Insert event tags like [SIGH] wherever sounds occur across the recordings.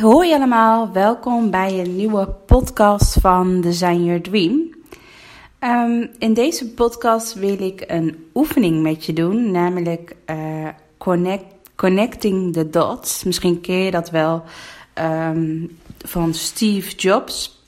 Hoi, allemaal. Welkom bij een nieuwe podcast van Design Your Dream. Ehm, in deze podcast wil ik een oefening met je doen, namelijk eh, connect, Connecting the Dots. Misschien ken je dat wel ehm, van Steve Jobs.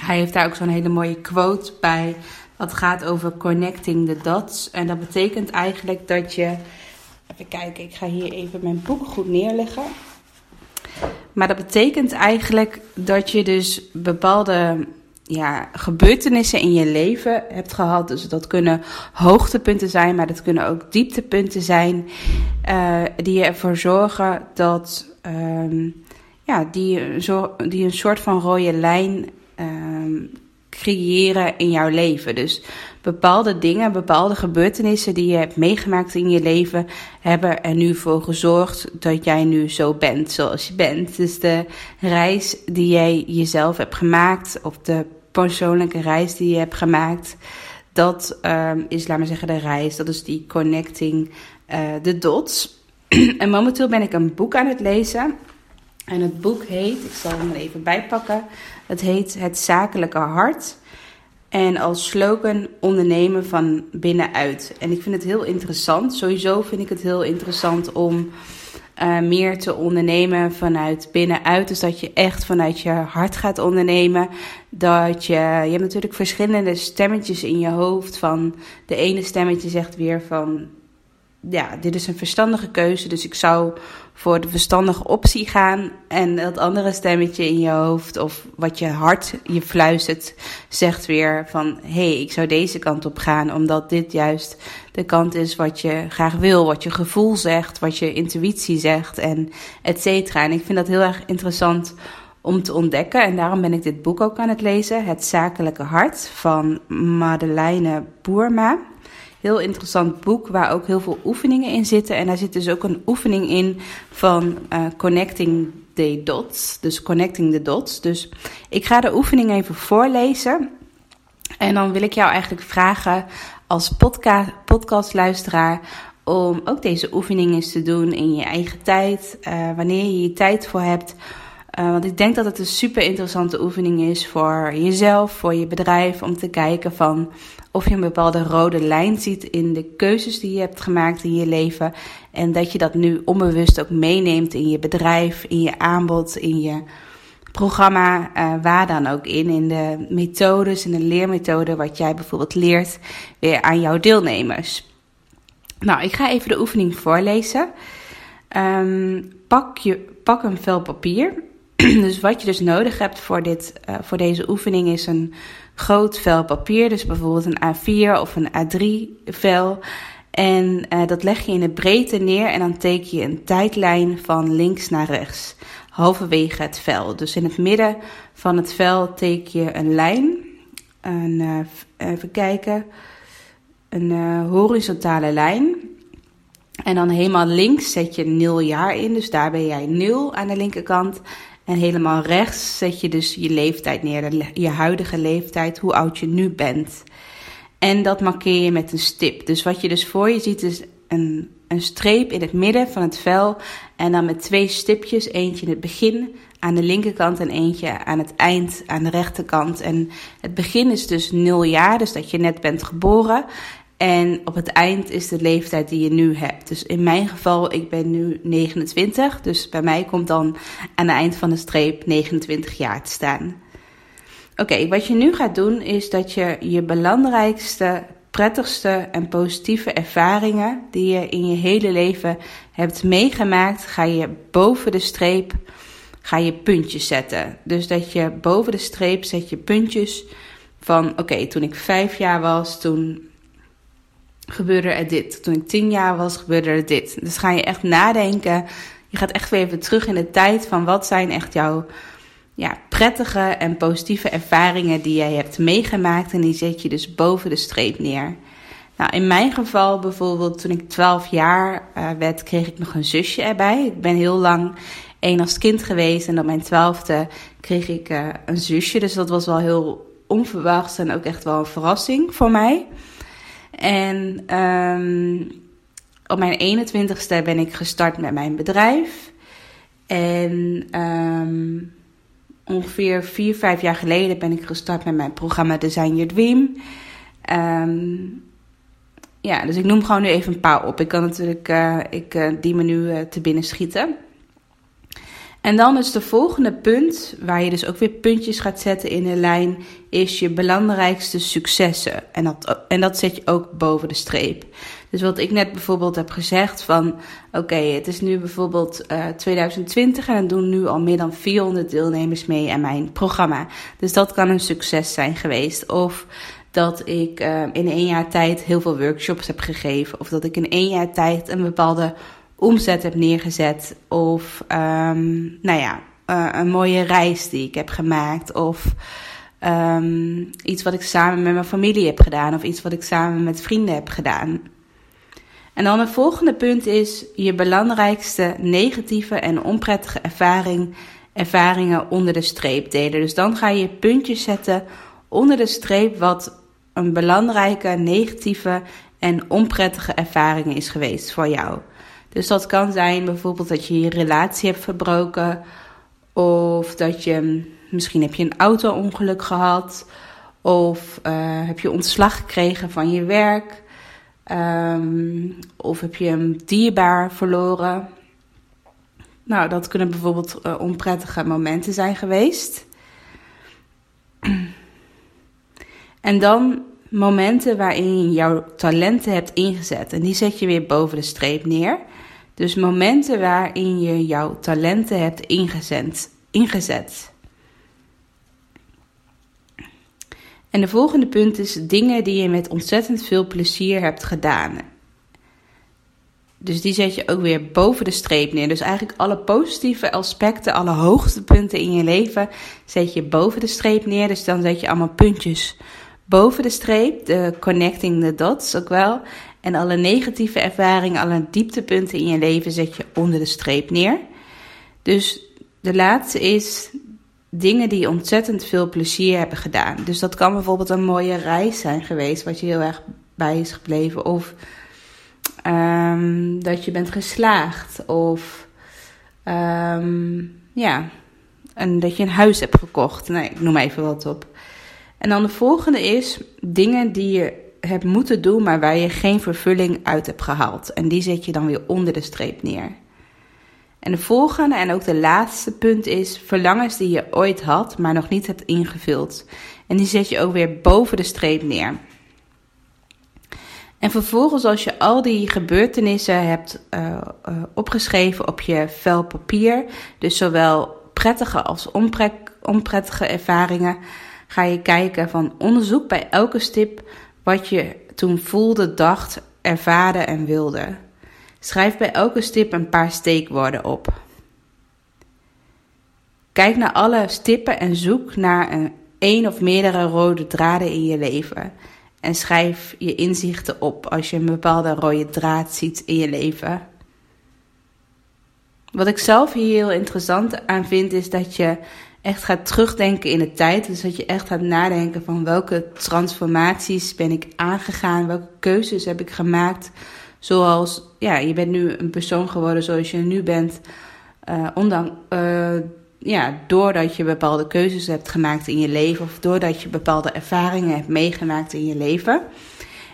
Hij heeft daar ook zo'n hele mooie quote bij. Dat gaat over connecting the dots. En dat betekent eigenlijk dat je. Even kijken, ik ga hier even mijn boek goed neerleggen. Maar dat betekent eigenlijk dat je dus bepaalde ja, gebeurtenissen in je leven hebt gehad. Dus dat kunnen hoogtepunten zijn, maar dat kunnen ook dieptepunten zijn. Uh, die ervoor zorgen dat. Um, ja, die, zo, die een soort van rode lijn um, creëren in jouw leven. Dus bepaalde dingen, bepaalde gebeurtenissen die je hebt meegemaakt in je leven, hebben er nu voor gezorgd dat jij nu zo bent zoals je bent. Dus de reis die jij jezelf hebt gemaakt, of de persoonlijke reis die je hebt gemaakt, dat um, is, laat maar zeggen, de reis. Dat is die connecting uh, the dots. [CLEARS THROAT] en momenteel ben ik een boek aan het lezen. En het boek heet, ik zal hem er even bijpakken. Het heet Het Zakelijke Hart. En als slogan ondernemen van binnenuit. En ik vind het heel interessant. Sowieso vind ik het heel interessant om uh, meer te ondernemen vanuit binnenuit. Dus dat je echt vanuit je hart gaat ondernemen. Dat je, je hebt natuurlijk verschillende stemmetjes in je hoofd. Van de ene stemmetje zegt weer van ja, dit is een verstandige keuze, dus ik zou voor de verstandige optie gaan. En dat andere stemmetje in je hoofd, of wat je hart je fluistert, zegt weer van hé, hey, ik zou deze kant op gaan, omdat dit juist de kant is wat je graag wil, wat je gevoel zegt, wat je intuïtie zegt en et cetera. En ik vind dat heel erg interessant om te ontdekken. En daarom ben ik dit boek ook aan het lezen, Het Zakelijke Hart van Madeleine Boerma. Heel interessant boek waar ook heel veel oefeningen in zitten. En daar zit dus ook een oefening in van uh, Connecting the Dots. Dus Connecting the Dots. Dus ik ga de oefening even voorlezen. En dan wil ik jou eigenlijk vragen als podcast, podcastluisteraar om ook deze oefening eens te doen in je eigen tijd. Uh, wanneer je je tijd voor hebt. Uh, want ik denk dat het een super interessante oefening is voor jezelf, voor je bedrijf, om te kijken van of je een bepaalde rode lijn ziet in de keuzes die je hebt gemaakt in je leven. En dat je dat nu onbewust ook meeneemt in je bedrijf, in je aanbod, in je programma, uh, waar dan ook in. In de methodes, in de leermethode, wat jij bijvoorbeeld leert weer aan jouw deelnemers. Nou, ik ga even de oefening voorlezen. Um, pak, je, pak een vel papier. [CLEARS THROAT] dus wat je dus nodig hebt voor, dit, uh, voor deze oefening is een groot vel papier. Dus bijvoorbeeld een A4 of een A3 vel. En uh, dat leg je in de breedte neer en dan teken je een tijdlijn van links naar rechts. Halverwege het vel. Dus in het midden van het vel teken je een lijn. Een, uh, even kijken. Een horizontale lijn. En dan helemaal links zet je nul jaar in. Dus daar ben jij nul aan de linkerkant. En helemaal rechts zet je dus je leeftijd neer, je huidige leeftijd, hoe oud je nu bent. En dat markeer je met een stip. Dus wat je dus voor je ziet is een, een streep in het midden van het vel. En dan met twee stipjes, eentje in het begin aan de linkerkant en eentje aan het eind aan de rechterkant. En het begin is dus nul jaar, dus dat je net bent geboren. En op het eind is de leeftijd die je nu hebt. Dus in mijn geval, ik ben nu 29. Dus bij mij komt dan aan het eind van de streep 29 jaar te staan. Oké, wat je nu gaat doen is dat je je belangrijkste, prettigste en positieve ervaringen die je in je hele leven hebt meegemaakt, ga je boven de streep ga je puntjes zetten. Dus dat je boven de streep zet je puntjes van oké, toen ik vijf jaar was, toen gebeurde er dit. Toen ik tien jaar was, gebeurde er dit. Dus ga je echt nadenken. Je gaat echt weer even terug in de tijd van wat zijn echt jouw ja, prettige en positieve ervaringen die jij hebt meegemaakt. En die zet je dus boven de streep neer. Nou, in mijn geval bijvoorbeeld, toen ik 12 jaar uh, werd, kreeg ik nog een zusje erbij. Ik ben heel lang één als kind geweest en op mijn twaalfde kreeg ik uh, een zusje. Dus dat was wel heel onverwachts en ook echt wel een verrassing voor mij. En um, op mijn 21ste ben ik gestart met mijn bedrijf. En um, ongeveer vier, vijf jaar geleden ben ik gestart met mijn programma Design Your Dream. Um, ja, dus ik noem gewoon nu even een paar op. Ik kan natuurlijk, uh, ik, uh, die me nu uh, te binnen schieten. En dan is de volgende punt, waar je dus ook weer puntjes gaat zetten in de lijn, is je belangrijkste successen. En dat, en dat zet je ook boven de streep. Dus wat ik net bijvoorbeeld heb gezegd van, oké, het is nu bijvoorbeeld uh, 2020 en er doen nu al meer dan 400 deelnemers mee aan mijn programma. Dus dat kan een succes zijn geweest. Of dat ik uh, in één jaar tijd heel veel workshops heb gegeven. Of dat ik in één jaar tijd een bepaalde omzet heb neergezet. Of um, nou ja, uh, een mooie reis die ik heb gemaakt. Of um, iets wat ik samen met mijn familie heb gedaan. Of iets wat ik samen met vrienden heb gedaan. En dan het volgende punt is je belangrijkste negatieve en onprettige ervaring, ervaringen onder de streep delen. Dus dan ga je puntjes zetten onder de streep wat een belangrijke negatieve en onprettige ervaring is geweest voor jou. Dus dat kan zijn bijvoorbeeld dat je je relatie hebt verbroken. Of dat je misschien heb je een auto-ongeluk gehad. Of uh, heb je ontslag gekregen van je werk. Um, of heb je een dierbaar verloren. Nou, dat kunnen bijvoorbeeld uh, onprettige momenten zijn geweest. En dan momenten waarin je jouw talenten hebt ingezet. En die zet je weer boven de streep neer. Dus momenten waarin je jouw talenten hebt ingezet. ingezet. En de volgende punt is dingen die je met ontzettend veel plezier hebt gedaan. Dus die zet je ook weer boven de streep neer. Dus eigenlijk alle positieve aspecten, alle hoogtepunten in je leven zet je boven de streep neer. Dus dan zet je allemaal puntjes boven de streep, de connecting the dots ook wel. En alle negatieve ervaringen, alle dieptepunten in je leven zet je onder de streep neer. Dus de laatste is dingen die ontzettend veel plezier hebben gedaan. Dus dat kan bijvoorbeeld een mooie reis zijn geweest, wat je heel erg bij is gebleven. Of um, dat je bent geslaagd. Of um, ja, en dat je een huis hebt gekocht. Nee, ik noem even wat op. En dan de volgende is dingen die je hebt moeten doen, maar waar je geen vervulling uit hebt gehaald. En die zet je dan weer onder de streep neer. En de volgende en ook de laatste punt is verlangens die je ooit had, maar nog niet hebt ingevuld. En die zet je ook weer boven de streep neer. En vervolgens, als je al die gebeurtenissen hebt uh, uh, opgeschreven op je vel papier, dus zowel prettige als onprettige ervaringen, ga je kijken van onderzoek bij elke stip wat je toen voelde, dacht, ervaarde en wilde. Schrijf bij elke stip een paar steekwoorden op. Kijk naar alle stippen en zoek naar een, een of meerdere rode draden in je leven. En schrijf je inzichten op als je een bepaalde rode draad ziet in je leven. Wat ik zelf hier heel interessant aan vind, is dat je echt gaat terugdenken in de tijd. Dus dat je echt gaat nadenken van welke transformaties ben ik aangegaan, welke keuzes heb ik gemaakt. Zoals, ja, je bent nu een persoon geworden zoals je nu bent. Uh, ondanks, uh, ja, doordat je bepaalde keuzes hebt gemaakt in je leven. Of doordat je bepaalde ervaringen hebt meegemaakt in je leven.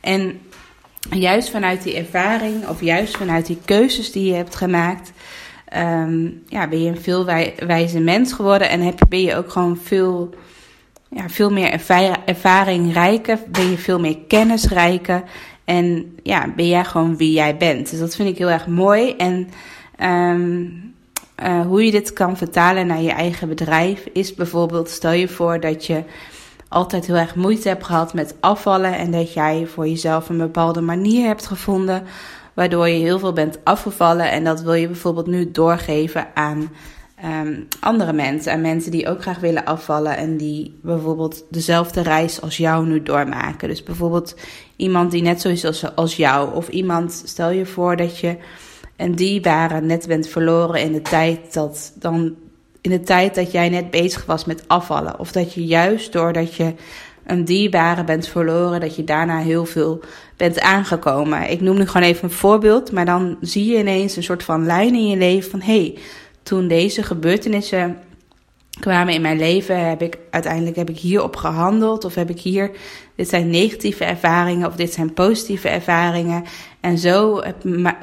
En juist vanuit die ervaring, of juist vanuit die keuzes die je hebt gemaakt um, ja, ben je een veel wij, wijze mens geworden en heb, ben je ook gewoon veel, ja, veel meer ervaring, rijker, ben je veel meer kennisrijker en ja, ben jij gewoon wie jij bent. Dus dat vind ik heel erg mooi en um, uh, hoe je dit kan vertalen naar je eigen bedrijf is bijvoorbeeld, stel je voor dat je altijd heel erg moeite hebt gehad met afvallen en dat jij voor jezelf een bepaalde manier hebt gevonden waardoor je heel veel bent afgevallen en dat wil je bijvoorbeeld nu doorgeven aan um, andere mensen, aan mensen die ook graag willen afvallen en die bijvoorbeeld dezelfde reis als jou nu doormaken. Dus bijvoorbeeld iemand die net zo is als, als jou of iemand, stel je voor dat je een dierbare net bent verloren in de tijd dat dan in de tijd dat jij net bezig was met afvallen. Of dat je juist doordat je een dierbare bent verloren, dat je daarna heel veel bent aangekomen. Ik noem nu gewoon even een voorbeeld, maar dan zie je ineens een soort van lijn in je leven van hé, hey, toen deze gebeurtenissen kwamen in mijn leven, heb ik uiteindelijk heb ik hierop gehandeld of heb ik hier dit zijn negatieve ervaringen of dit zijn positieve ervaringen en zo,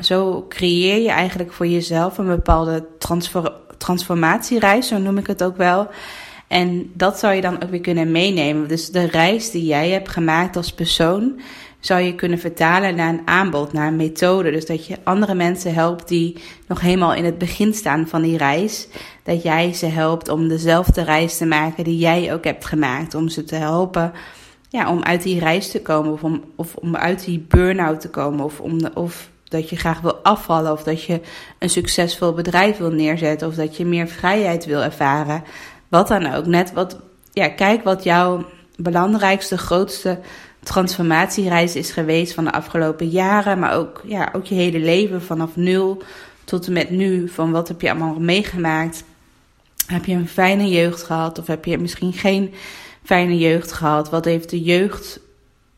zo creëer je eigenlijk voor jezelf een bepaalde transformatiereis, zo noem ik het ook wel. En dat zou je dan ook weer kunnen meenemen. Dus de reis die jij hebt gemaakt als persoon, zou je kunnen vertalen naar een aanbod, naar een methode. Dus dat je andere mensen helpt die nog helemaal in het begin staan van die reis. Dat jij ze helpt om dezelfde reis te maken die jij ook hebt gemaakt. Om ze te helpen ja, om uit die reis te komen of om, of om uit die burn-out te komen of, om, of dat je graag wil afvallen of dat je een succesvol bedrijf wil neerzetten of dat je meer vrijheid wil ervaren. Wat dan ook. Net wat, ja, kijk wat jouw belangrijkste, grootste transformatiereis is geweest van de afgelopen jaren, maar ook, ja, ook je hele leven vanaf nul tot en met nu. Van wat heb je allemaal meegemaakt? Heb je een fijne jeugd gehad of heb je misschien geen fijne jeugd gehad? Wat heeft de jeugd,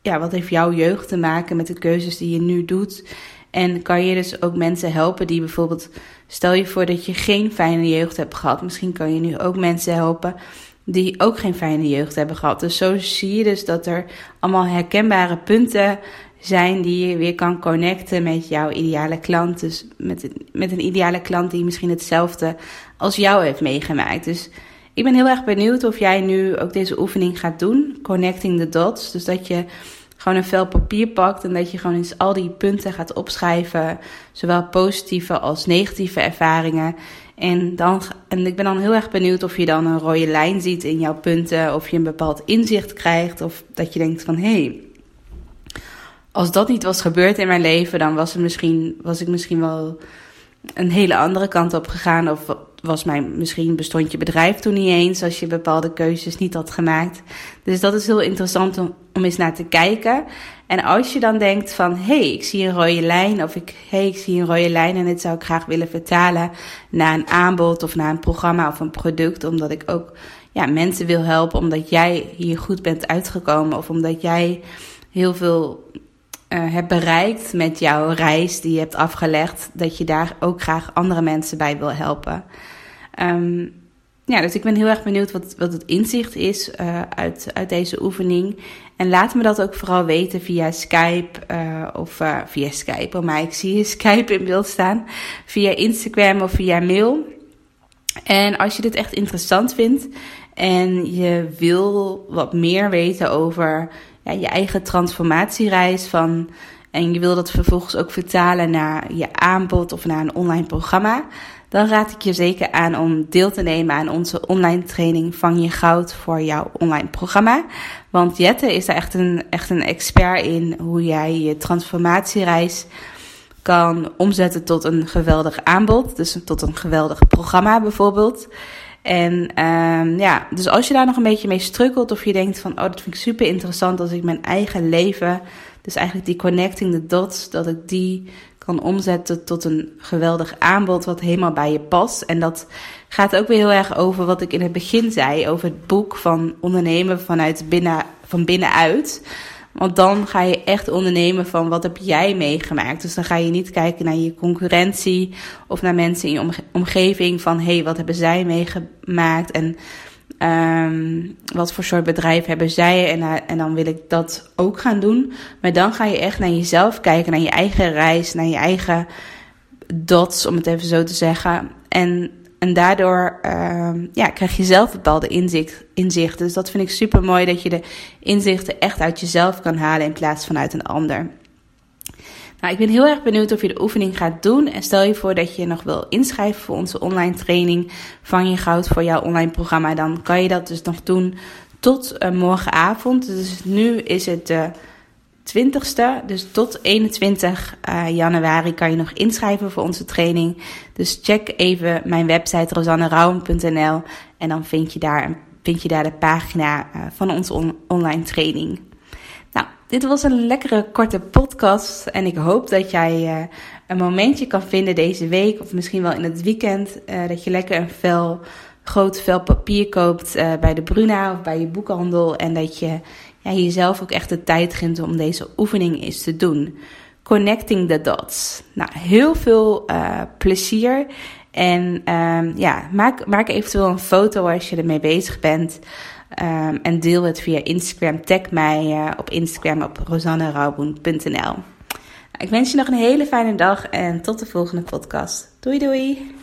ja, wat heeft jouw jeugd te maken met de keuzes die je nu doet? En kan je dus ook mensen helpen die bijvoorbeeld, stel je voor dat je geen fijne jeugd hebt gehad. Misschien kan je nu ook mensen helpen die ook geen fijne jeugd hebben gehad. Dus zo zie je dus dat er allemaal herkenbare punten zijn die je weer kan connecten met jouw ideale klant. Dus met, met een ideale klant die misschien hetzelfde als jou heeft meegemaakt. Dus ik ben heel erg benieuwd of jij nu ook deze oefening gaat doen. Connecting the dots. Dus dat je gewoon een vel papier pakt en dat je gewoon eens al die punten gaat opschrijven. Zowel positieve als negatieve ervaringen. En, dan, en ik ben dan heel erg benieuwd of je dan een rode lijn ziet in jouw punten. Of je een bepaald inzicht krijgt. Of dat je denkt van hé, hey, als dat niet was gebeurd in mijn leven, dan was, het misschien, was ik misschien wel een hele andere kant op gegaan. Of was mijn, misschien bestond je bedrijf toen niet eens als je bepaalde keuzes niet had gemaakt. Dus dat is heel interessant om, eens naar te kijken. En als je dan denkt van, hé, hey, ik zie een rode lijn, of ik, hey, ik zie een rode lijn en dit zou ik graag willen vertalen naar een aanbod of naar een programma of een product, omdat ik ook ja, mensen wil helpen, omdat jij hier goed bent uitgekomen of omdat jij heel veel uh, hebt bereikt met jouw reis die je hebt afgelegd, dat je daar ook graag andere mensen bij wil helpen. Um, ja, dus ik ben heel erg benieuwd wat, wat het inzicht is uh, uit, uit deze oefening. En laat me dat ook vooral weten via Skype uh, of via Skype. Oh, maar ik zie [LAUGHS] Skype in beeld staan. Via Instagram of via mail. En als je dit echt interessant vindt en je wil wat meer weten over je eigen transformatiereis van. En je wil dat vervolgens ook vertalen naar je aanbod of naar een online programma dan raad ik je zeker aan om deel te nemen aan onze online training Vang je goud voor jouw online programma. Want Jette is daar echt een, echt een expert in hoe jij je transformatiereis kan omzetten tot een geweldig aanbod. Dus tot een geweldig programma bijvoorbeeld. En um, ja, dus als je daar nog een beetje mee strukkelt of je denkt van, oh, dat vind ik super interessant als ik mijn eigen leven, dus eigenlijk die connecting the dots, dat ik die kan omzetten tot een geweldig aanbod wat helemaal bij je past. En dat gaat ook weer heel erg over wat ik in het begin zei, over het boek van ondernemen vanuit binnen, van binnenuit. Want dan ga je echt ondernemen van wat heb jij meegemaakt. Dus dan ga je niet kijken naar je concurrentie of naar mensen in je omgeving van hé, hey, wat hebben zij meegemaakt en um, wat voor soort bedrijf hebben zij en, eh, en dan wil ik dat ook gaan doen. Maar dan ga je echt naar jezelf kijken, naar je eigen reis, naar je eigen dots, om het even zo te zeggen. En, en daardoor uh, ja, krijg je zelf bepaalde inzicht, inzichten. Dus dat vind ik super mooi dat je de inzichten echt uit jezelf kan halen in plaats van uit een ander. Nou, ik ben heel erg benieuwd of je de oefening gaat doen. En stel je voor dat je nog wil inschrijven voor onze online training. Vang je goud voor jouw online programma. Dan kan je dat dus nog doen tot uh, morgenavond. Dus nu is het de 20ste. Dus tot 21 uh, januari kan je nog inschrijven voor onze training. Dus check even mijn website rosannerouwen.nl en dan vind je daar, vind je daar de pagina uh, van onze on online training. Nou, dit was een lekkere korte podcast en ik hoop dat jij uh, een momentje kan vinden deze week of misschien wel in het weekend dat je lekker een vel groot vel papier koopt bij de Bruna of bij je boekhandel. En dat je ja, jezelf ook echt de tijd geeft om deze oefening eens te doen. Connecting the dots. Nou, heel veel uh, plezier. En um, ja, maak, maak eventueel een foto als je ermee bezig bent. Um, en deel het via Instagram. Tag mij uh, op Instagram op rosannerauwboen.nl. Ik wens je nog een hele fijne dag en tot de volgende podcast. Doei doei!